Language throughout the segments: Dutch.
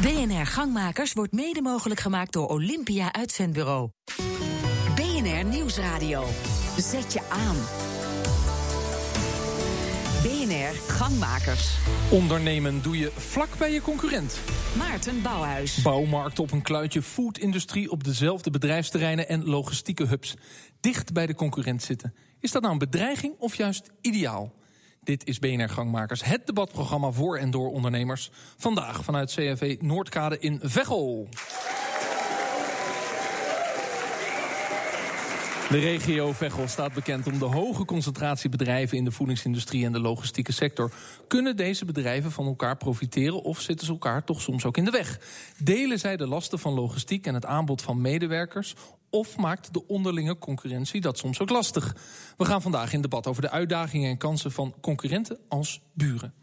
BNR Gangmakers wordt mede mogelijk gemaakt door Olympia Uitzendbureau. BNR Nieuwsradio. Zet je aan. BNR Gangmakers. Ondernemen doe je vlak bij je concurrent. Maarten Bouwhuis. Bouwmarkt op een kluitje, foodindustrie op dezelfde bedrijfsterreinen en logistieke hubs. Dicht bij de concurrent zitten. Is dat nou een bedreiging of juist ideaal? Dit is BNR Gangmakers, het debatprogramma voor en door ondernemers. Vandaag vanuit CFV Noordkade in Veghel. De regio Veghel staat bekend om de hoge concentratie bedrijven in de voedingsindustrie en de logistieke sector. Kunnen deze bedrijven van elkaar profiteren of zitten ze elkaar toch soms ook in de weg? Delen zij de lasten van logistiek en het aanbod van medewerkers? Of maakt de onderlinge concurrentie dat soms ook lastig? We gaan vandaag in debat over de uitdagingen en kansen van concurrenten als buren.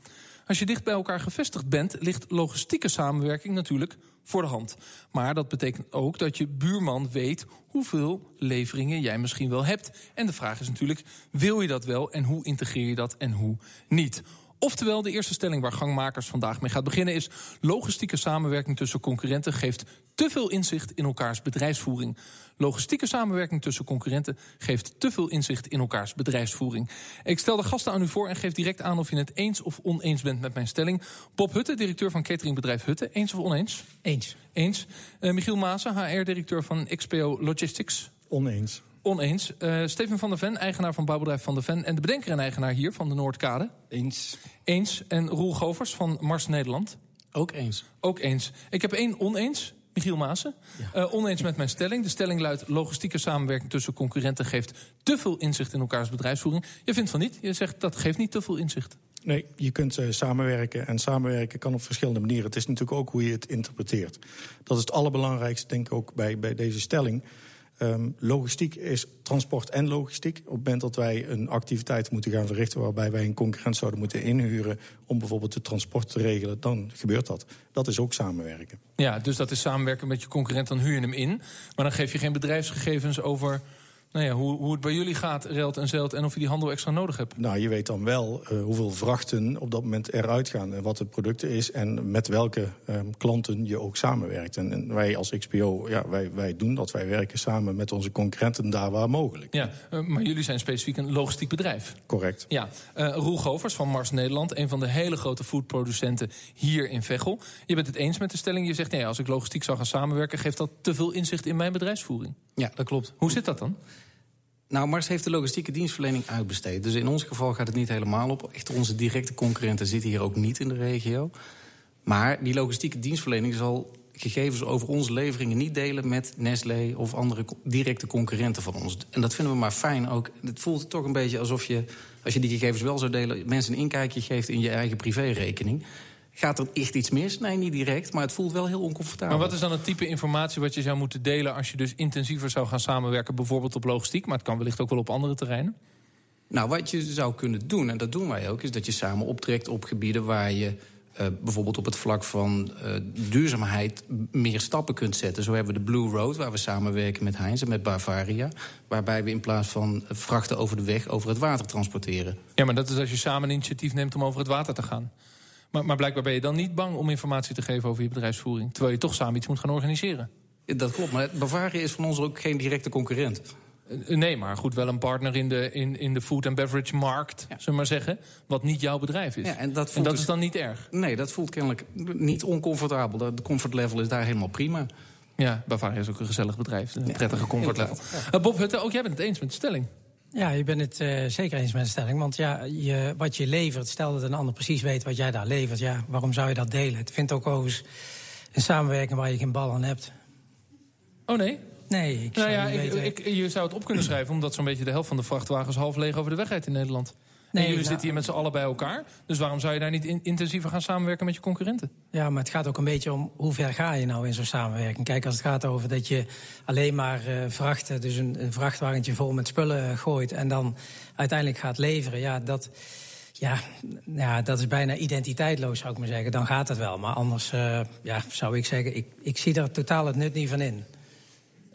Als je dicht bij elkaar gevestigd bent, ligt logistieke samenwerking natuurlijk voor de hand. Maar dat betekent ook dat je buurman weet hoeveel leveringen jij misschien wel hebt. En de vraag is natuurlijk: wil je dat wel en hoe integreer je dat en hoe niet? Oftewel, de eerste stelling waar gangmakers vandaag mee gaat beginnen is: logistieke samenwerking tussen concurrenten geeft te veel inzicht in elkaars bedrijfsvoering. Logistieke samenwerking tussen concurrenten geeft te veel inzicht in elkaars bedrijfsvoering. Ik stel de gasten aan u voor en geef direct aan of je het eens of oneens bent met mijn stelling. Bob Hutte, directeur van cateringbedrijf Hutte, eens of oneens? Eens. Eens. Uh, Michiel Maassen, HR-directeur van XPO Logistics. Oneens. Oneens. Uh, Steven van der Ven, eigenaar van bouwbedrijf Van der Ven... en de bedenker en eigenaar hier van de Noordkade. Eens. Eens. En Roel Govers van Mars Nederland. Ook eens. Ook eens. Ik heb één oneens. Michiel Maassen. Ja. Uh, oneens met mijn stelling. De stelling luidt: logistieke samenwerking tussen concurrenten geeft te veel inzicht in elkaars bedrijfsvoering. Je vindt van niet. Je zegt dat geeft niet te veel inzicht. Nee, je kunt uh, samenwerken. En samenwerken kan op verschillende manieren. Het is natuurlijk ook hoe je het interpreteert. Dat is het allerbelangrijkste, denk ik ook bij, bij deze stelling. Um, logistiek is transport en logistiek. Op het moment dat wij een activiteit moeten gaan verrichten... waarbij wij een concurrent zouden moeten inhuren... om bijvoorbeeld het transport te regelen, dan gebeurt dat. Dat is ook samenwerken. Ja, dus dat is samenwerken met je concurrent, dan huur je hem in. Maar dan geef je geen bedrijfsgegevens over nou ja, hoe, hoe het bij jullie gaat, relt en zeilt... en of je die handel extra nodig hebt. Nou, je weet dan wel uh, hoeveel vrachten op dat moment eruit gaan... en wat het product is en met welke um, klanten je ook samenwerkt. En, en, wij als XPO, ja, wij, wij doen dat. Wij werken samen met onze concurrenten daar waar mogelijk. Ja, uh, maar jullie zijn specifiek een logistiek bedrijf. Correct. Ja, uh, Roel Govers van Mars Nederland... een van de hele grote foodproducenten hier in Veghel. Je bent het eens met de stelling. Je zegt, nee, als ik logistiek zou gaan samenwerken... geeft dat te veel inzicht in mijn bedrijfsvoering. Ja, dat klopt. Hoe zit dat dan? Nou, Mars heeft de logistieke dienstverlening uitbesteed. Dus in ons geval gaat het niet helemaal op. Echt onze directe concurrenten zitten hier ook niet in de regio. Maar die logistieke dienstverlening zal gegevens over onze leveringen niet delen met Nestlé of andere directe concurrenten van ons. En dat vinden we maar fijn ook. Het voelt toch een beetje alsof je, als je die gegevens wel zou delen, mensen een inkijkje geeft in je eigen privérekening. Gaat er echt iets mis? Nee, niet direct, maar het voelt wel heel oncomfortabel. Maar wat is dan het type informatie wat je zou moeten delen... als je dus intensiever zou gaan samenwerken, bijvoorbeeld op logistiek... maar het kan wellicht ook wel op andere terreinen? Nou, wat je zou kunnen doen, en dat doen wij ook... is dat je samen optrekt op gebieden waar je... Uh, bijvoorbeeld op het vlak van uh, duurzaamheid meer stappen kunt zetten. Zo hebben we de Blue Road, waar we samenwerken met Heinz en met Bavaria... waarbij we in plaats van vrachten over de weg over het water transporteren. Ja, maar dat is als je samen een initiatief neemt om over het water te gaan. Maar, maar, blijkbaar ben je dan niet bang om informatie te geven over je bedrijfsvoering. Terwijl je toch samen iets moet gaan organiseren. Dat klopt, maar Bavaria is van ons ook geen directe concurrent. Nee, maar goed, wel een partner in de, in, in de food and beverage markt, ja. zullen we maar zeggen. Wat niet jouw bedrijf is. Ja, en dat, en dat dus, is dan niet erg? Nee, dat voelt kennelijk niet oncomfortabel. De comfort level is daar helemaal prima. Ja, Bavaria is ook een gezellig bedrijf. Een prettige comfort level. Uh, Bob Hutte, ook jij bent het eens met de stelling. Ja, je bent het uh, zeker eens met de stelling. Want ja, je, wat je levert, stel dat een ander precies weet wat jij daar levert. Ja, waarom zou je dat delen? Het vindt ook overigens een samenwerking waar je geen bal aan hebt. Oh nee? Nee, ik nou ja, ik, je zou het op kunnen schrijven... omdat zo'n beetje de helft van de vrachtwagens half leeg over de weg rijdt in Nederland. Nee, en jullie zitten hier met z'n allen bij elkaar. Dus waarom zou je daar niet in- intensiever gaan samenwerken met je concurrenten? Ja, maar het gaat ook een beetje om hoe ver ga je nou in zo'n samenwerking. Kijk, als het gaat over dat je alleen maar eh, vrachten, dus een, een vrachtwagentje vol met spullen eh, gooit en dan uiteindelijk gaat leveren, ja, dat, ja, ja, dat is bijna identiteitloos, zou ik maar zeggen. Dan gaat het wel. Maar anders eh, ja, zou ik zeggen, ik, ik zie er totaal het nut niet van in.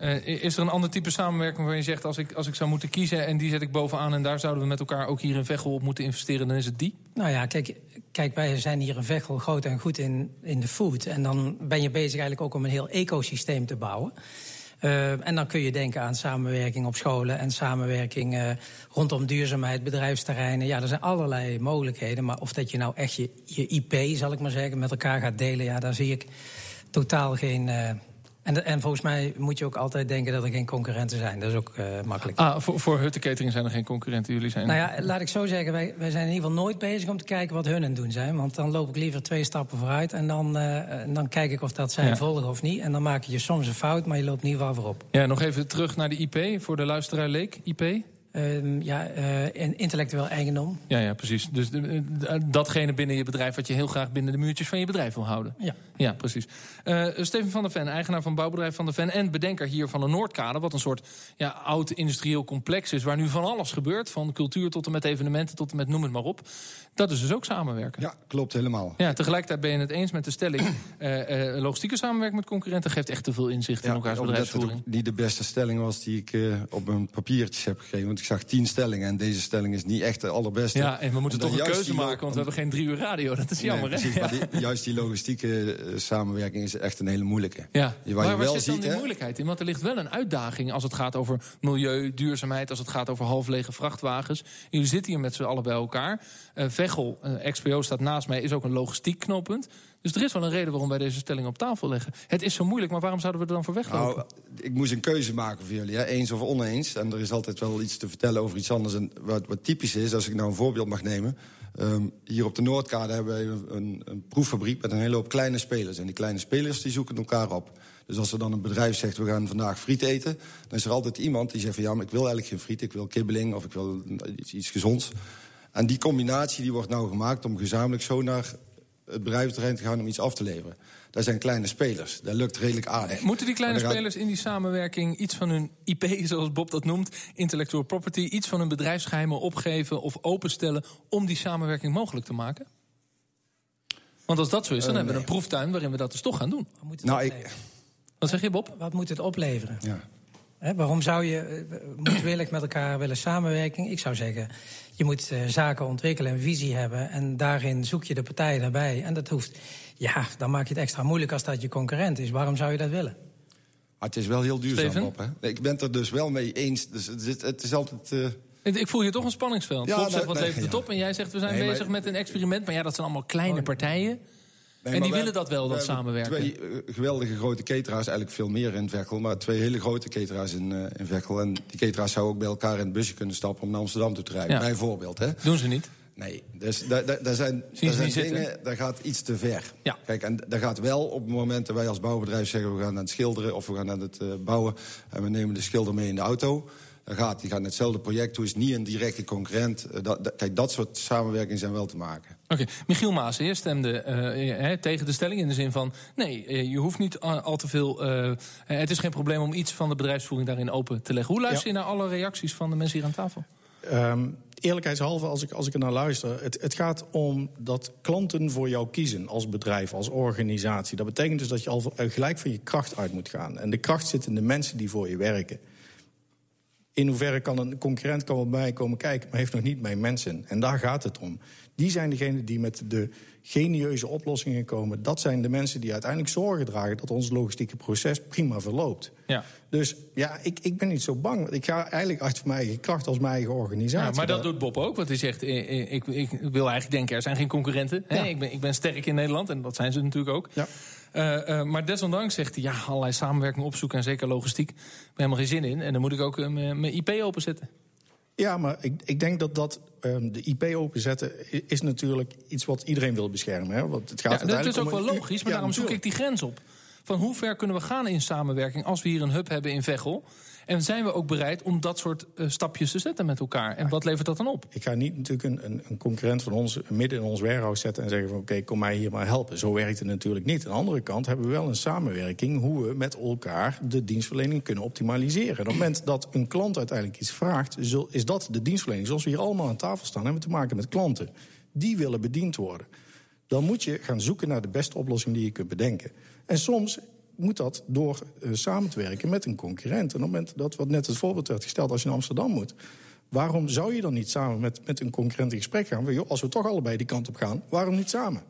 Uh, is er een ander type samenwerking waar je zegt... Als ik, als ik zou moeten kiezen en die zet ik bovenaan... en daar zouden we met elkaar ook hier in Veghel op moeten investeren... dan is het die? Nou ja, kijk, kijk wij zijn hier in Veghel groot en goed in, in de food. En dan ben je bezig eigenlijk ook om een heel ecosysteem te bouwen. Uh, en dan kun je denken aan samenwerking op scholen en samenwerking uh, rondom duurzaamheid, bedrijfsterreinen. Ja, er zijn allerlei mogelijkheden. Maar of dat je nou echt je, je IP, zal ik maar zeggen, met elkaar gaat delen, ja, daar zie ik totaal geen, en, en, volgens mij moet je ook altijd denken dat er geen concurrenten zijn. Dat is ook uh, makkelijk. Ah, voor, voor Catering zijn er geen concurrenten. Jullie zijn. Nou ja, laat ik zo zeggen. Wij, wij zijn in ieder geval nooit bezig om te kijken wat hun aan het doen zijn. Want dan loop ik liever twee stappen vooruit. En dan, uh, dan kijk ik of dat zij ja. volgen of niet. En dan maak je soms een fout, maar je loopt in ieder geval voorop. Ja, nog even terug naar de IP voor de luisteraar Leek. IP? Uh, ja, uh, intellectueel eigendom. Ja, ja, precies. Dus de, de, datgene binnen je bedrijf wat je heel graag binnen de muurtjes van je bedrijf wil houden. Ja, ja precies. Uh, Steven van der Ven, eigenaar van bouwbedrijf Van der Ven... en bedenker hier van de Noordkade, wat een soort ja, oud industrieel complex is... waar nu van alles gebeurt, van cultuur tot en met evenementen... tot en met noem het maar op. Dat is dus ook samenwerken. Ja, klopt helemaal. Ja, tegelijkertijd ben je het eens met de stelling... logistieke samenwerking met concurrenten geeft echt te veel inzicht ja, in elkaars bedrijfsvoering. Dat het niet de beste stelling was die ik op mijn papiertjes heb gegeven. Want ik zag tien stellingen en deze stelling is niet echt de allerbeste. Ja, en we moeten toch een keuze maken, want we hebben geen drie uur radio. Dat is jammer, nee, precies, hè? Die, juist die logistieke samenwerking is echt een hele moeilijke. Ja, waar maar je waar wel zit dan ziet, die hè, moeilijkheid in? Want er ligt wel een uitdaging als het gaat over milieu, duurzaamheid... als het gaat over halflege vrachtwagens. Jullie zitten hier met z'n allen bij elkaar. Uh, Veghel, uh, XPO staat naast mij, is ook een logistiek knooppunt. Dus er is wel een reden waarom wij deze stelling op tafel leggen. Het is zo moeilijk, maar waarom zouden we er dan voor weglopen? Nou, ik moest een keuze maken voor jullie, hè? eens of oneens. En er is altijd wel iets te vertellen over iets anders. En wat, wat typisch is, als ik nou een voorbeeld mag nemen... Um, hier op de Noordkade hebben wij een, een, proeffabriek met een hele hoop kleine spelers. En die kleine spelers die zoeken elkaar op. Dus als er dan een bedrijf zegt, we gaan vandaag friet eten... dan is er altijd iemand die zegt van ja, maar ik wil eigenlijk geen friet. Ik wil kibbeling of ik wil iets, iets gezonds. En die combinatie die wordt nou gemaakt om gezamenlijk zo naar het bedrijventerrein te gaan om iets af te leveren. Daar zijn kleine spelers. Dat lukt redelijk aardig. Moeten die kleine er spelers in die samenwerking iets van hun IP, zoals Bob dat noemt, intellectual property, iets van hun bedrijfsgeheimen opgeven of openstellen om die samenwerking mogelijk te maken? Want als dat zo is, dan Uh, hebben we een proeftuin waarin we dat dus toch gaan doen. Wat moet het Nou, ik-? Wat zeg je, Bob? Wat moet het opleveren? Ja. Hè, waarom zou je eh, moedwillig met elkaar willen samenwerken? Ik zou zeggen, je moet eh, zaken ontwikkelen en visie hebben. En daarin zoek je de partijen daarbij. En dat hoeft, ja, dan maak je het extra moeilijk als dat je concurrent is. Waarom zou je dat willen? Maar het is wel heel duurzaam Steven? op, hè? Nee, Ik ben het er dus wel mee eens. Dus het, is- het is altijd... eh, Ik- voel hier toch een spanningsveld. Ja, Bob nou, zegt wat nee, levert het ja. op en jij zegt we zijn Nee, maar- bezig met een experiment. Maar ja, dat zijn allemaal kleine partijen. Nee, En die willen dat wel, we dat samenwerken. Twee eh, geweldige grote cateraars, eigenlijk veel meer in Veghel... maar twee hele grote cateraars in, eh in Veghel. En die cateraars zouden ook bij elkaar in het busje kunnen stappen... om naar Amsterdam toe te rijden, Ja. bijvoorbeeld. Hè? Doen ze niet. Nee, dus daar, daar, daar zijn, daar zijn dingen, daar gaat iets te ver. Ja. Kijk, en daar gaat wel op het moment dat wij als bouwbedrijf zeggen... we gaan aan het schilderen of we gaan aan het eh, bouwen... en we nemen de schilder mee in de auto... Gaat, die gaat naar hetzelfde project toe, is niet een directe concurrent. Eh, dat, dat- kijk, dat soort samenwerking zijn wel te maken. Oké, Michiel Maas, je stemde eh, hè, tegen de stelling in de zin van... nee, je hoeft niet al, al te veel... eh, het is geen probleem om iets van de bedrijfsvoering daarin open te leggen. Hoe luister je naar alle reacties van de mensen hier aan tafel? Ehm, eerlijkheidshalve, als ik, als ik er naar luister... Het, het gaat om dat klanten voor jou kiezen als bedrijf, als organisatie. Dat betekent dus dat je al gelijk van je kracht uit moet gaan. En de kracht zit in de mensen die voor je werken. In hoeverre kan een concurrent kan wel bij mij komen kijken... maar heeft nog niet mijn mensen. En daar gaat het om. Die zijn degenen die met de genieuze oplossingen komen. Dat zijn de mensen die uiteindelijk zorgen dragen... dat ons logistieke proces prima verloopt. Ja. Dus ja, ik, ik ben niet zo bang. Want ik ga eigenlijk uit mijn eigen kracht als mijn eigen organisatie. Ja, maar dat doet Bob ook, want hij zegt... eh, eh, ik, ik wil eigenlijk denken, er zijn geen concurrenten. Hè? Ja. Ik, ben, ik ben sterk in Nederland, en dat zijn ze natuurlijk ook. Ja. Eh, eh, maar desondanks zegt hij, ja, allerlei samenwerking opzoeken... en zeker logistiek, ik heb helemaal geen zin in. En dan moet ik ook eh, mijn IP openzetten. Ja, maar ik, ik denk dat dat ehm, de IP openzetten is natuurlijk iets wat iedereen wil beschermen. Hè? Want het gaat Ja, dat is ook wel logisch, maar Ja, daarom zoek ik die grens op. Van hoe ver kunnen we gaan in samenwerking als we hier een hub hebben in Veghel? En zijn we ook bereid om dat soort eh, stapjes te zetten met elkaar? En wat levert dat dan op? Ik ga niet natuurlijk een, een, een concurrent van ons midden in ons warehouse zetten en zeggen van oké, kom mij hier maar helpen. Zo werkt het natuurlijk niet. Aan de andere kant hebben we wel een samenwerking hoe we met elkaar de dienstverlening kunnen optimaliseren. En op het moment dat een klant uiteindelijk iets vraagt, is dat de dienstverlening. Zoals we hier allemaal aan tafel staan, hebben we te maken met klanten. Die willen bediend worden. Dan moet je gaan zoeken naar de beste oplossing die je kunt bedenken. En soms moet dat door uh, samen te werken met een concurrent. En op het moment dat wat net het voorbeeld werd gesteld, als je naar Amsterdam moet. Waarom zou je dan niet samen met, met een concurrent in gesprek gaan? Joh, als we toch allebei die kant op gaan, waarom niet samen?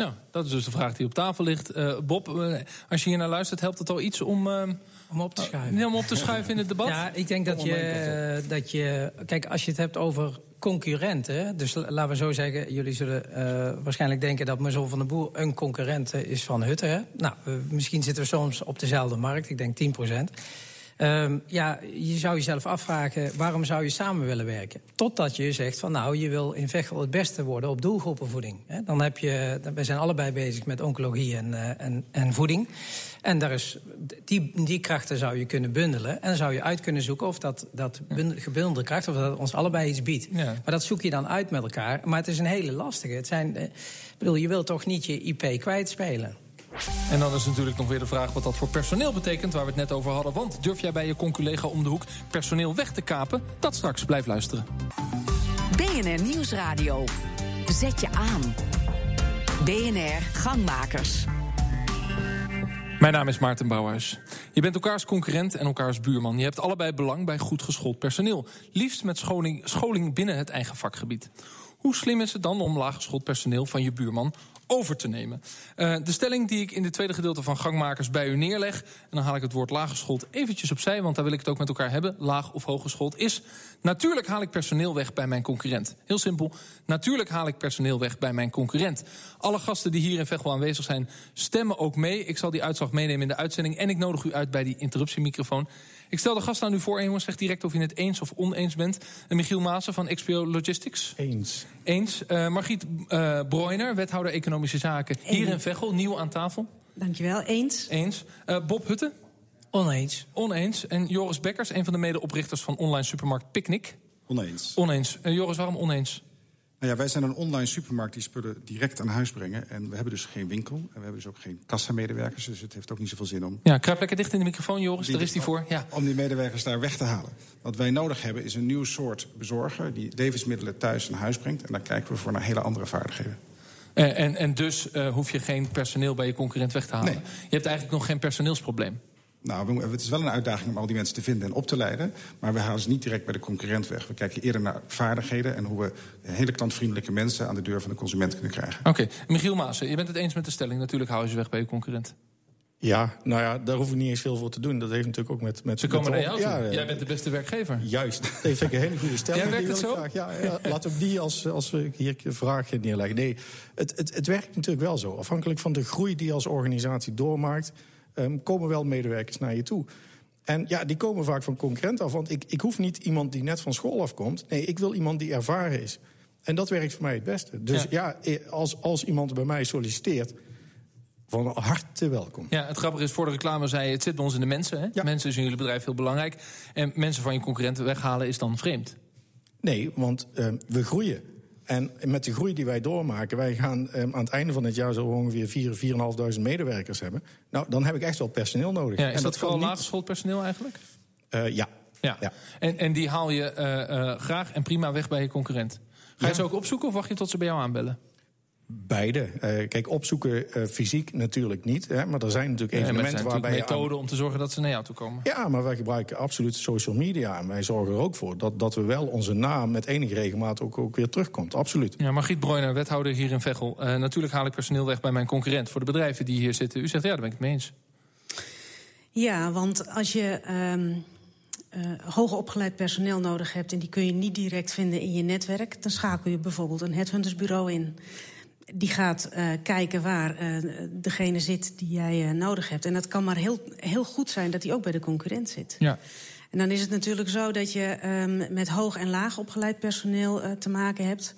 Nou, dat is dus de vraag die op tafel ligt. Uh, Bob, uh, als je hier naar luistert, helpt het al iets om... Uh, om op te schuiven. om op te schuiven in het debat? Ja, ik denk dat je, dat je... Kijk, als je het hebt over concurrenten... dus laten we zo zeggen, jullie zullen waarschijnlijk denken... dat Mazon van der Boer een concurrent is van Hutte. Hè? Nou, misschien zitten we soms op dezelfde markt. Ik denk 10 procent. Um, ja, je zou jezelf afvragen, waarom zou je samen willen werken? Totdat je zegt van nou, je wil in Veghel het beste worden op doelgroepenvoeding. Dan heb je, we zijn allebei bezig met oncologie en, uh, en, en voeding. En daar is, die, die krachten zou je kunnen bundelen. En dan zou je uit kunnen zoeken of dat, dat gebundelde kracht... of dat ons allebei iets biedt. Ja. Maar dat zoek je dan uit met elkaar. Maar het is een hele lastige. Het zijn, uh, bedoel, je wilt toch niet je IP kwijtspelen? En dan is natuurlijk nog weer de vraag wat dat voor personeel betekent... waar we het net over hadden. Want durf jij bij je conculega om de hoek personeel weg te kapen? Dat straks, blijf luisteren. BNR Nieuwsradio. Zet je aan. BNR Gangmakers. Mijn naam is Maarten Bouwhuis. Je bent elkaars concurrent en elkaars buurman. Je hebt allebei belang bij goed geschoold personeel. Liefst met scholing, scholing binnen het eigen vakgebied. Hoe slim is het dan om laaggeschoold personeel van je buurman over te nemen. Uh, de stelling die ik in het tweede gedeelte van Gangmakers bij u neerleg... en dan haal ik het woord laaggeschoold eventjes opzij... want daar wil ik het ook met elkaar hebben, laag of hooggeschoold... is natuurlijk haal ik personeel weg bij mijn concurrent. Heel simpel, natuurlijk haal ik personeel weg bij mijn concurrent. Alle gasten die hier in Veghel aanwezig zijn, stemmen ook mee. Ik zal die uitslag meenemen in de uitzending... en ik nodig u uit bij die interruptiemicrofoon... Ik stel de gast aan u voor en jongens, zeg direct of je het eens of oneens bent. En Michiel Maassen van XPO Logistics. Eens. Eens. Uh, Margriet uh, Broiner, wethouder Economische Zaken. Hier in Veghel, nieuw aan tafel. Dankjewel, eens. Eens. Uh, Bob Hutte. Oneens. Oneens. En Joris Bekkers, een van de medeoprichters van online supermarkt Picnic. Oneens. Oneens. Joris, waarom oneens? Nou ja, wij zijn een online supermarkt die spullen direct aan huis brengen. En we hebben dus geen winkel. En we hebben dus ook geen kassamedewerkers. Dus het heeft ook niet zoveel zin om... Ja, kruip lekker dicht in de microfoon, Joris. Daar is die voor. Ja. Om die medewerkers daar weg te halen. Wat wij nodig hebben is een nieuw soort bezorger... die levensmiddelen thuis aan huis brengt. En daar kijken we voor naar hele andere vaardigheden. En, en, en dus uh, hoef je geen personeel bij je concurrent weg te halen. Nee. Je hebt eigenlijk nog geen personeelsprobleem. Nou, het is wel een uitdaging om al die mensen te vinden en op te leiden. Maar we halen ze niet direct bij de concurrent weg. We kijken eerder naar vaardigheden en hoe we hele klantvriendelijke mensen aan de deur van de consument kunnen krijgen. Oké, okay. Michiel Maassen, je bent het eens met de stelling. Natuurlijk hou je ze weg bij je concurrent. Ja, nou ja, daar hoef ik niet eens veel voor te doen. Dat heeft natuurlijk ook met... met Ze komen met naar jou ja, Jij bent de beste werkgever. Juist. Dat vind ik een hele goede stelling. Jij werkt het zo? Graag, ja, ja, laat ook die als, als we hier een vraag neerleggen. Nee, het, het, het werkt natuurlijk wel zo. Afhankelijk van de groei die je als organisatie doormaakt... Um, komen wel medewerkers naar je toe. En ja, die komen vaak van concurrenten af. Want ik, ik hoef niet iemand die net van school afkomt. Nee, ik wil iemand die ervaren is. En dat werkt voor mij het beste. Dus ja, ja als, als iemand bij mij solliciteert van harte welkom. Ja, het grappige is, voor de reclame zei je... het zit bij ons in de mensen. Hè? Ja. Mensen is in jullie bedrijf heel belangrijk. En mensen van je concurrenten weghalen is dan vreemd? Nee, want uh, we groeien. En met de groei die wij doormaken... wij gaan um, aan het einde van het jaar zo ongeveer 4.000, 4.500 medewerkers hebben. Nou, dan heb ik echt wel personeel nodig. Ja, is en dat, vooral niet... laaggeschoold personeel eigenlijk? Uh, ja. Ja. ja. En, en die haal je uh, uh, graag en prima weg bij je concurrent. Ga je ja. ze ook opzoeken of wacht je tot ze bij jou aanbellen? Beide. Uh, kijk, opzoeken uh, fysiek natuurlijk niet. Hè, maar er zijn natuurlijk evenementen ja, waarbij. methoden om te zorgen dat ze naar jou toe komen. Ja, maar wij gebruiken absoluut social media. En wij zorgen er ook voor dat, dat we wel onze naam met enige regelmaat ook, ook weer terugkomt. Absoluut. Ja, Margriet Broijner, wethouder hier in Veghel. Uh, natuurlijk haal ik personeel weg bij mijn concurrent. Voor de bedrijven die hier zitten. U zegt ja, daar ben ik het mee eens. Ja, want als je. Um uh, hoger opgeleid personeel nodig hebt... en die kun je niet direct vinden in je netwerk... dan schakel je bijvoorbeeld een headhuntersbureau in. Die gaat uh, kijken waar uh, degene zit die jij nodig hebt. En dat kan maar heel, heel goed zijn dat die ook bij de concurrent zit. Ja. En dan is het natuurlijk zo dat je um, met hoog en laag opgeleid personeel te maken hebt...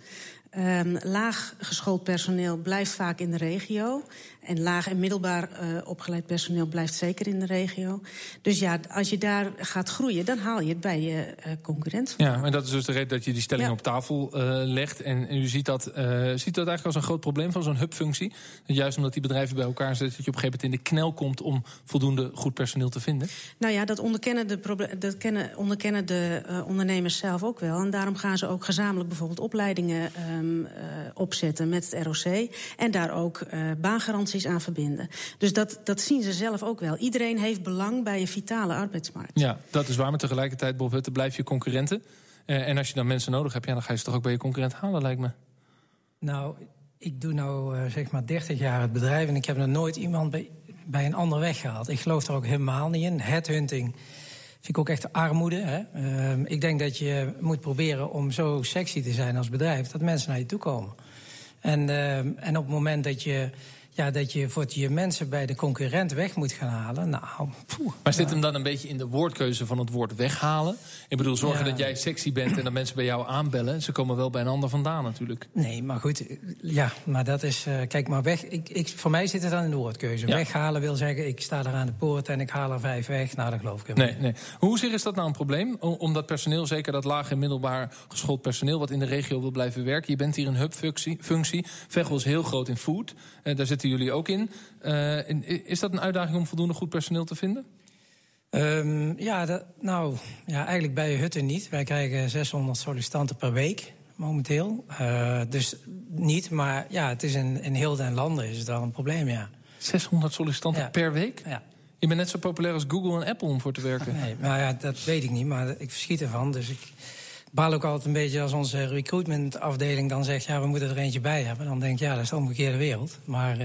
Um, laag geschoold personeel blijft vaak in de regio. En laag en middelbaar uh, opgeleid personeel blijft zeker in de regio. Dus ja, als je daar gaat groeien, dan haal je het bij je uh, concurrent. Ja, en dat is dus de reden dat je die stelling ja. op tafel uh, legt. En, en, u ziet dat, ziet dat eigenlijk als een groot probleem van zo'n hubfunctie. Juist omdat die bedrijven bij elkaar zitten, dat je op een gegeven moment in de knel komt om voldoende goed personeel te vinden. Nou ja, dat onderkennen de, dat kennen, onderkennen de ondernemers zelf ook wel. En daarom gaan ze ook gezamenlijk bijvoorbeeld opleidingen um, opzetten met het ROC. En daar ook baangaranties aan verbinden. Dus dat, dat zien ze zelf ook wel. Iedereen heeft belang bij een vitale arbeidsmarkt. Ja, dat is waar. Maar tegelijkertijd, Bob Hutte, blijf je concurrenten. en als je dan mensen nodig hebt, ja, dan ga je ze toch ook bij je concurrent halen, lijkt me. Nou, ik doe nou zeg maar 30 jaar het bedrijf en ik heb nog nooit iemand bij, bij een ander weggehaald. Ik geloof er ook helemaal niet in. Headhunting vind ik ook echt armoede. Hè? Uh, ik denk dat je moet proberen om zo sexy te zijn als bedrijf... dat mensen naar je toe komen. En, uh, en op het moment dat je ja, dat je voor je mensen bij de concurrent weg moet gaan halen. Nou, poeh, maar zit hem dan een beetje in de woordkeuze van het woord weghalen? Ik bedoel, zorgen dat jij sexy bent en dat mensen bij jou aanbellen. Ze komen wel bij een ander vandaan natuurlijk. Nee, maar goed, ja, maar dat is. Uh, kijk, maar weg. Ik, ik, voor mij zit het dan in de woordkeuze. Weghalen wil zeggen, ik sta daar aan de poort en ik haal er vijf weg. Nou, dat geloof ik nee, nee. Hoezeer is dat nou een probleem? Omdat personeel, zeker dat laag en middelbaar geschoold personeel, wat in de regio wil blijven werken. Je bent hier een hubfunctie. Functie. Veghel is heel groot in food. Uh, daar zit jullie ook in. Uh, is dat een uitdaging om voldoende goed personeel te vinden? Um, ja, dat, nou, ja, eigenlijk bij Hutten niet. Wij krijgen 600 sollicitanten per week momenteel. Uh, dus niet, maar ja, het is in, in heel den landen is het een probleem, ja. 600 sollicitanten per week? Ja. Je bent net zo populair als Google en Apple om voor te werken. Nee, maar ja, dat weet ik niet, maar ik verschiet ervan. Dus ik baal ook altijd een beetje als onze recruitmentafdeling dan zegt... ja, we moeten er eentje bij hebben. Dan denk ik, ja, dat is de omgekeerde wereld. Maar...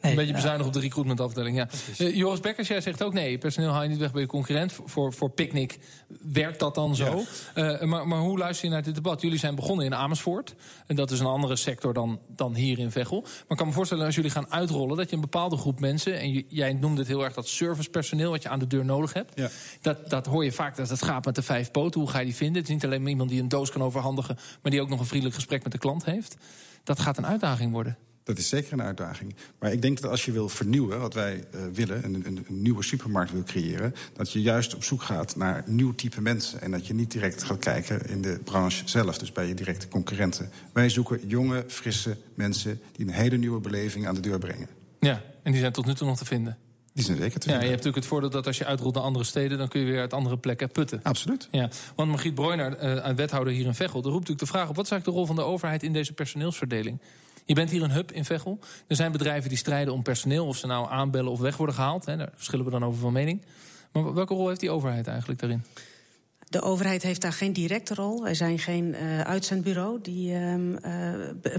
Nee, een beetje bezuinig op de recruitmentafdeling. Ja. Uh, Joris Bekkers, jij zegt ook nee, personeel haal je niet weg bij je concurrent. Voor, voor Picnic werkt dat dan zo. Uh, maar, maar hoe luister je naar dit debat? Jullie zijn begonnen in Amersfoort. En dat is een andere sector dan, dan hier in Veghel. Maar ik kan me voorstellen als jullie gaan uitrollen... dat je een bepaalde groep mensen... en jij noemde het heel erg dat servicepersoneel... wat je aan de deur nodig hebt. Ja. Dat, dat hoor je vaak dat het gaat met de vijf poten. Hoe ga je die vinden? Het is niet alleen maar iemand die een doos kan overhandigen... maar die ook nog een vriendelijk gesprek met de klant heeft. Dat gaat een uitdaging worden. Dat is zeker een uitdaging. Maar ik denk dat als je wil vernieuwen, wat wij uh, willen, een, een, een, nieuwe supermarkt wil creëren, dat je juist op zoek gaat naar nieuw type mensen. En dat je niet direct gaat kijken in de branche zelf, dus bij je directe concurrenten. Wij zoeken jonge, frisse mensen die een hele nieuwe beleving aan de deur brengen. Ja, en die zijn tot nu toe nog te vinden. Die zijn zeker te vinden. Ja, je hebt natuurlijk het voordeel dat als je uitrolt naar andere steden... dan kun je weer uit andere plekken putten. Absoluut. Ja, want Margriet Broijner, uh, wethouder hier in Veghel... roept natuurlijk de vraag op... wat is eigenlijk de rol van de overheid in deze personeelsverdeling? Je bent hier een hub in Veghel. Er zijn bedrijven die strijden om personeel, of ze nou aanbellen of weg worden gehaald. Hè, daar verschillen we dan over van mening. Maar welke rol heeft die overheid eigenlijk daarin? De overheid heeft daar geen directe rol. Wij zijn geen uh, uitzendbureau die uh,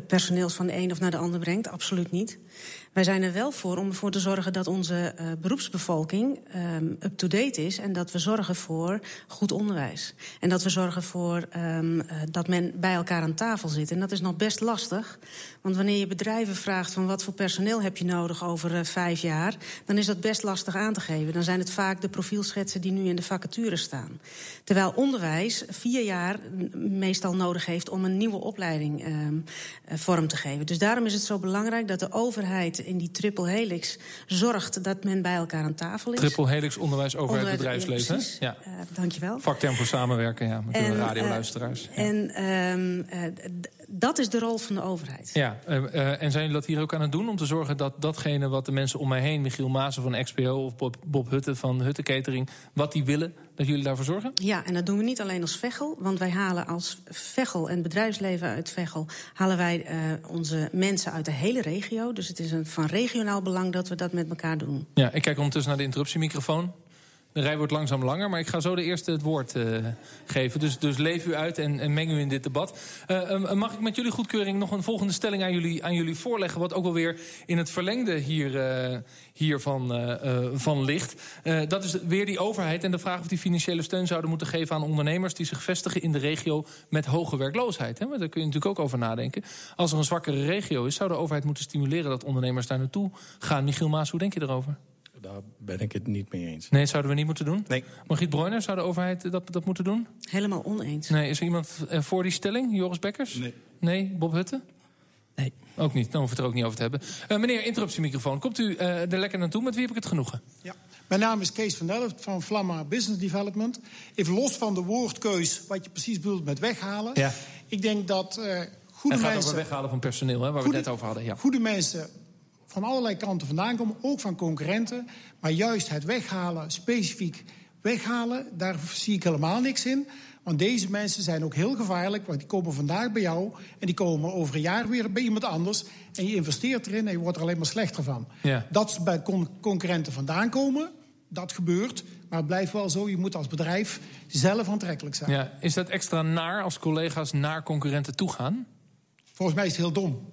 personeels van de een of naar de ander brengt. Absoluut niet. Wij zijn er wel voor om ervoor te zorgen dat onze uh, beroepsbevolking um, up-to-date is. En dat we zorgen voor goed onderwijs. En dat we zorgen voor um, uh, dat men bij elkaar aan tafel zit. En dat is nog best lastig. Want wanneer je bedrijven vraagt van wat voor personeel heb je nodig over uh, vijf jaar, dan is dat best lastig aan te geven. Dan zijn het vaak de profielschetsen die nu in de vacature staan. Terwijl onderwijs vier jaar meestal nodig heeft om een nieuwe opleiding um, vorm te geven. Dus daarom is het zo belangrijk dat de overheid in die triple helix zorgt dat men bij elkaar aan tafel is. Triple helix onderwijs, overheid, Onderwijs, bedrijfsleven. Ja, ja. Uh, dankjewel. Vakterm voor samenwerken, ja, met en, de radioluisteraars. Uh, ja. En um, uh, dat is de rol van de overheid. Ja, en zijn jullie dat hier ook aan het doen? Om te zorgen dat datgene wat de mensen om mij heen... Michiel Maassen van XPO of Bob, Bob Hutte van Hutte Catering... wat die willen, dat jullie daarvoor zorgen? Ja, en dat doen we niet alleen als Veghel. Want wij halen als Veghel en bedrijfsleven uit Veghel... halen wij uh, onze mensen uit de hele regio. Dus het is een, van regionaal belang dat we dat met elkaar doen. Ja, ik kijk ondertussen naar de interruptiemicrofoon. De rij wordt langzaam langer, maar ik ga zo de eerste het woord uh, geven. Dus, dus leef u uit en, en, meng u in dit debat. Uh, uh, mag ik met jullie goedkeuring nog een volgende stelling aan jullie, aan jullie voorleggen... wat ook wel weer in het verlengde hier, hiervan van ligt. dat is weer die overheid en de vraag of die financiële steun zouden moeten geven... aan ondernemers die zich vestigen in de regio met hoge werkloosheid. Hè? Maar daar kun je natuurlijk ook over nadenken. Als er een zwakkere regio is, zou de overheid moeten stimuleren... dat ondernemers daar naartoe gaan. Michiel Maas, hoe denk je erover? Daar ben ik het niet mee eens. Nee, zouden we niet moeten doen? Nee. Margriet Broijner, zou de overheid dat, dat moeten doen? Helemaal oneens. Nee, is er iemand voor die stelling? Joris Bekkers? Nee. Nee, Bob Hutte? Nee. Ook niet, dan hoeven we het er ook niet over te hebben. Uh, meneer, interruptiemicrofoon, komt u uh, er lekker naartoe? Met wie heb ik het genoegen? Ja, mijn naam is Kees van Delft van Vlamma Business Development. Even los van de woordkeus, wat je precies bedoelt met weghalen. Ja. Ik denk dat uh, goede het gaat mensen... over weghalen van personeel, hè, waar goede, we het net over hadden. Ja. Goede mensen van allerlei kanten vandaan komen, ook van concurrenten. Maar juist het weghalen specifiek weghalen, daar zie ik helemaal niks in. Want deze mensen zijn ook heel gevaarlijk. Want die komen vandaag bij jou en die komen over een jaar weer bij iemand anders. En je investeert erin en je wordt er alleen maar slechter van. Ja. Dat ze bij con concurrenten vandaan komen, dat gebeurt. Maar het blijft wel zo, je moet als bedrijf zelf aantrekkelijk zijn. Ja. Is dat extra naar als collega's naar concurrenten toe gaan? Volgens mij is het heel dom.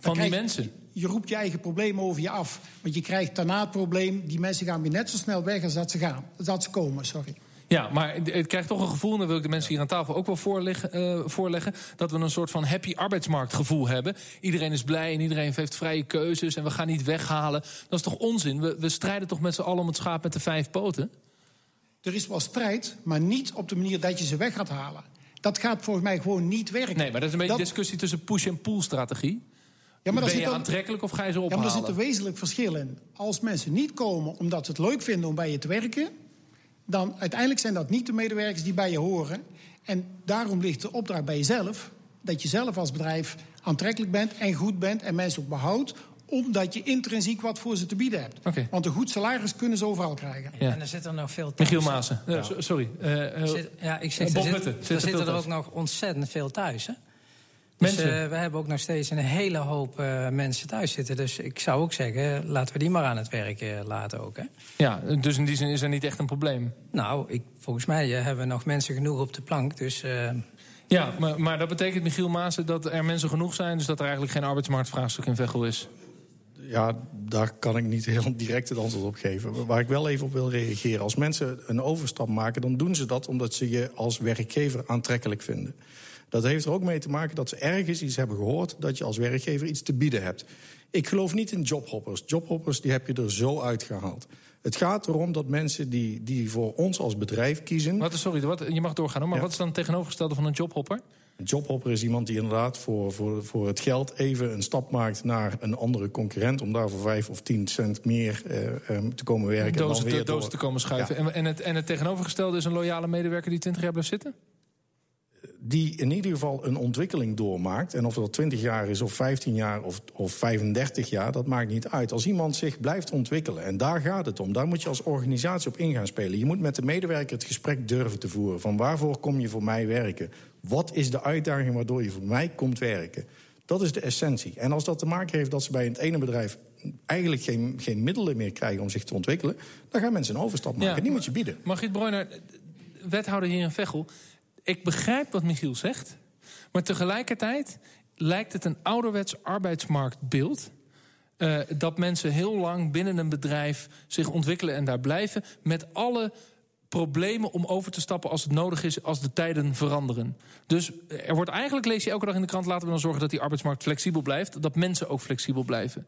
Van die mensen? Je roept je eigen probleem over je af. Want je krijgt daarna het probleem... die mensen gaan weer net zo snel weg als dat ze, gaan, dat ze komen. Sorry. Ja, maar het krijgt toch een gevoel, en dat wil ik de mensen hier aan tafel ook wel voorleggen, eh, voorleggen, dat we een soort van happy arbeidsmarktgevoel hebben. Iedereen is blij en iedereen heeft vrije keuzes en we gaan niet weghalen. Dat is toch onzin? We, we strijden toch met z'n allen om het schaap met de vijf poten? Er is wel strijd, maar niet op de manier dat je ze weg gaat halen. Dat gaat volgens mij gewoon niet werken. Nee, maar dat is een beetje een discussie tussen push- en pull-strategie. Ja, maar ben je aantrekkelijk of ga je ze Ja, ophalen? maar er zit een wezenlijk verschil in. Als mensen niet komen omdat ze het leuk vinden om bij je te werken... dan uiteindelijk zijn dat niet de medewerkers die bij je horen. En daarom ligt de opdracht bij jezelf... dat je zelf als bedrijf aantrekkelijk bent en goed bent... en mensen ook behoudt omdat je intrinsiek wat voor ze te bieden hebt. Oké. Want een goed salaris kunnen ze overal krijgen. Ja. En er nog veel thuis. Michiel Maassen. Eh, so- sorry. eh, eh, Zit- ja, ik zeg, Bob er, zit- er Zit er zitten er thuis? ook nog ontzettend veel thuis. Hè? Dus Mensen? eh, we hebben ook nog steeds een hele hoop eh, mensen thuis zitten. Dus ik zou ook zeggen, laten we die maar aan het werk eh, laten ook. Hè? Ja, dus in die zin is er niet echt een probleem. Nou, ik, volgens mij hebben we nog mensen genoeg op de plank. Dus eh, Ja, maar, maar dat betekent, Michiel Maassen, dat er mensen genoeg zijn... dus dat er eigenlijk geen arbeidsmarktvraagstuk in Veghel is. Ja, daar kan ik niet heel direct het antwoord op geven. Waar ik wel even op wil reageren. Als mensen een overstap maken, dan doen ze dat omdat ze je als werkgever aantrekkelijk vinden. Dat heeft er ook mee te maken dat ze ergens iets hebben gehoord dat je als werkgever iets te bieden hebt. Ik geloof niet in jobhoppers. Jobhoppers die heb je er zo uitgehaald. Het gaat erom dat mensen die, die voor ons als bedrijf kiezen. Wat, sorry, wat, je mag doorgaan, hoor, maar Ja. wat is dan het tegenovergestelde van een jobhopper? Een jobhopper is iemand die inderdaad voor, voor, voor het geld even een stap maakt naar een andere concurrent. om daar voor vijf of tien cent meer eh, em, te komen werken. en dan weer doos door- te komen schuiven. Ja. En, en, het, en het tegenovergestelde is een loyale medewerker die 20 jaar blijft zitten? Die in ieder geval een ontwikkeling doormaakt. En of dat 20 jaar is, of 15 jaar, of, of 35 jaar, dat maakt niet uit. Als iemand zich blijft ontwikkelen, en daar gaat het om, daar moet je als organisatie op in gaan spelen. Je moet met de medewerker het gesprek durven te voeren. Van waarvoor kom je voor mij werken? Wat is de uitdaging waardoor je voor mij komt werken? Dat is de essentie. En als dat te maken heeft dat ze bij het ene bedrijf eigenlijk geen, geen middelen meer krijgen om zich te ontwikkelen, dan gaan mensen een overstap maken. Ja. Die moet je bieden. Margriet Breuner, wethouder hier in Veghel. Ik begrijp wat Michiel zegt. Maar tegelijkertijd lijkt het een ouderwets arbeidsmarktbeeld. eh, dat mensen heel lang binnen een bedrijf zich ontwikkelen en daar blijven. Met alle problemen om over te stappen als het nodig is, als de tijden veranderen. Dus er wordt eigenlijk, lees je elke dag in de krant, laten we dan zorgen dat die arbeidsmarkt flexibel blijft. Dat mensen ook flexibel blijven.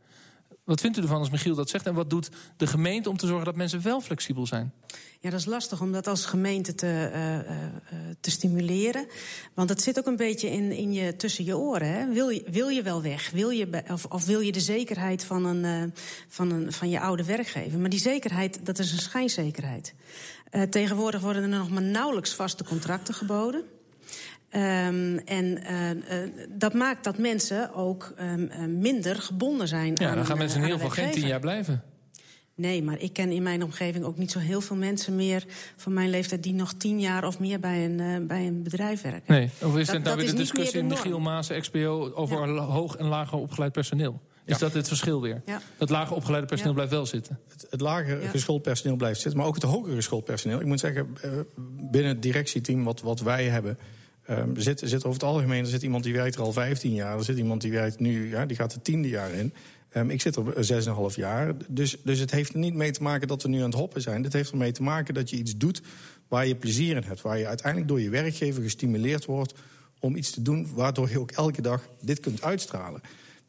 Wat vindt u ervan als Michiel dat zegt? En wat doet de gemeente om te zorgen dat mensen wel flexibel zijn? Ja, dat is lastig om dat als gemeente te, eh, eh, eh, te stimuleren. Want het zit ook een beetje in, in je, tussen je oren. Hè? Wil, je, wil je wel weg? Wil je, of, of wil je de zekerheid van, een, van, een, van je oude werkgever? Maar die zekerheid, dat is een schijnzekerheid. Tegenwoordig worden er nog maar nauwelijks vaste contracten geboden. Ehm, en eh, eh, dat maakt dat mensen ook ehm, eh, minder gebonden zijn Ja, aan dan gaan mensen in geval een geen tien jaar blijven. Nee, maar ik ken in mijn omgeving ook niet zo heel veel mensen meer van mijn leeftijd die nog tien jaar of meer bij een, bij een bedrijf werken. Nee, of is Dat- het nou weer de discussie in de Michiel norm. Maas, XPO, over hoog en lager opgeleid personeel? Is dat het verschil weer? Ja. Dat lager opgeleide personeel Ja. blijft wel zitten. het, het lager Ja. geschoold personeel blijft zitten, maar ook het hogere geschoold personeel. Ik moet zeggen, binnen het directieteam wat, wat wij hebben. Eh, er zit, zit over het algemeen er zit iemand die werkt er al 15 jaar. Er zit iemand die werkt nu, ja, die gaat het tiende jaar in. Ehm, ik zit er 6,5 jaar. Dus, dus het heeft er niet mee te maken dat we nu aan het hoppen zijn. Het heeft ermee te maken dat je iets doet waar je plezier in hebt. Waar je uiteindelijk door je werkgever gestimuleerd wordt om iets te doen waardoor je ook elke dag dit kunt uitstralen.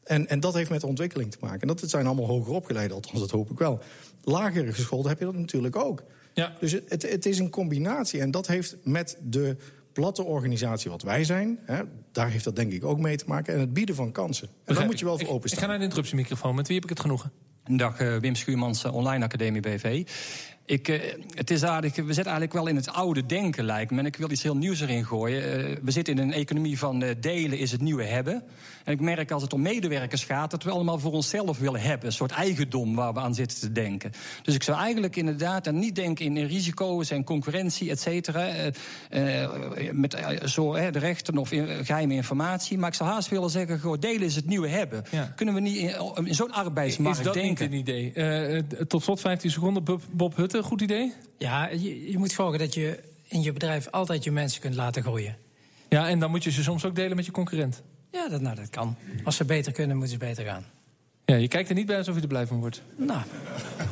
En, en dat heeft met de ontwikkeling te maken. En dat het zijn allemaal hoger opgeleiden, althans dat hoop ik wel. Lager geschoold heb je dat natuurlijk ook. Ja. Dus het, het is een combinatie. En dat heeft met de platte organisatie wat wij zijn... Hè, daar heeft dat denk ik ook mee te maken. En het bieden van kansen. En daar moet je wel ik. voor Ik- Ik ga openstaan. naar de interruptiemicrofoon. Met wie heb ik het genoegen? Dag, eh, Wim Schuurmans, eh, Online Academie BV. Ik, uh, het is aardig, we zitten eigenlijk wel in het oude denken, lijkt me. En ik wil iets heel nieuws erin gooien. Uh, we zitten in een economie van uh, delen is het nieuwe hebben. En ik merk als het om medewerkers gaat... dat we allemaal voor onszelf willen hebben. Een soort eigendom waar we aan zitten te denken. Dus ik zou eigenlijk inderdaad en niet denken in risico's en concurrentie, et cetera. met zo, de rechten of geheime informatie. Maar ik zou haast willen zeggen, gewoon delen is het nieuwe hebben. Ja. Kunnen we niet in, in zo'n arbeidsmarkt is dat denken? Niet een idee? tot slot 15 seconden, Bob, Bob Een goed idee? Ja, je, je moet zorgen dat je in je bedrijf altijd je mensen kunt laten groeien. Ja, en dan moet je ze soms ook delen met je concurrent. Ja, dat, nou, dat kan. Als ze beter kunnen, moeten ze beter gaan. Ja, je kijkt er niet bij alsof je er blij van wordt. Nou,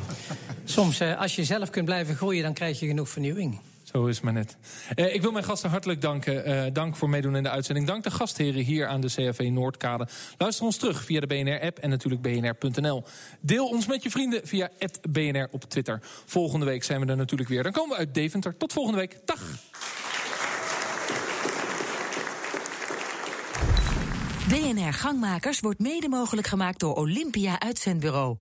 soms eh, als je zelf kunt blijven groeien, dan krijg je genoeg vernieuwing. Zo is het maar net. Uh, ik wil mijn gasten hartelijk danken. Uh, dank voor meedoen in de uitzending. Dank de gastheren hier aan de CFV Noordkade. Luister ons terug via de BNR-app en natuurlijk bnr.nl. Deel ons met je vrienden via BNR op Twitter. Volgende week zijn we er natuurlijk weer. Dan komen we uit Deventer. Tot volgende week. Dag! BNR Gangmakers wordt mede mogelijk gemaakt door Olympia Uitzendbureau.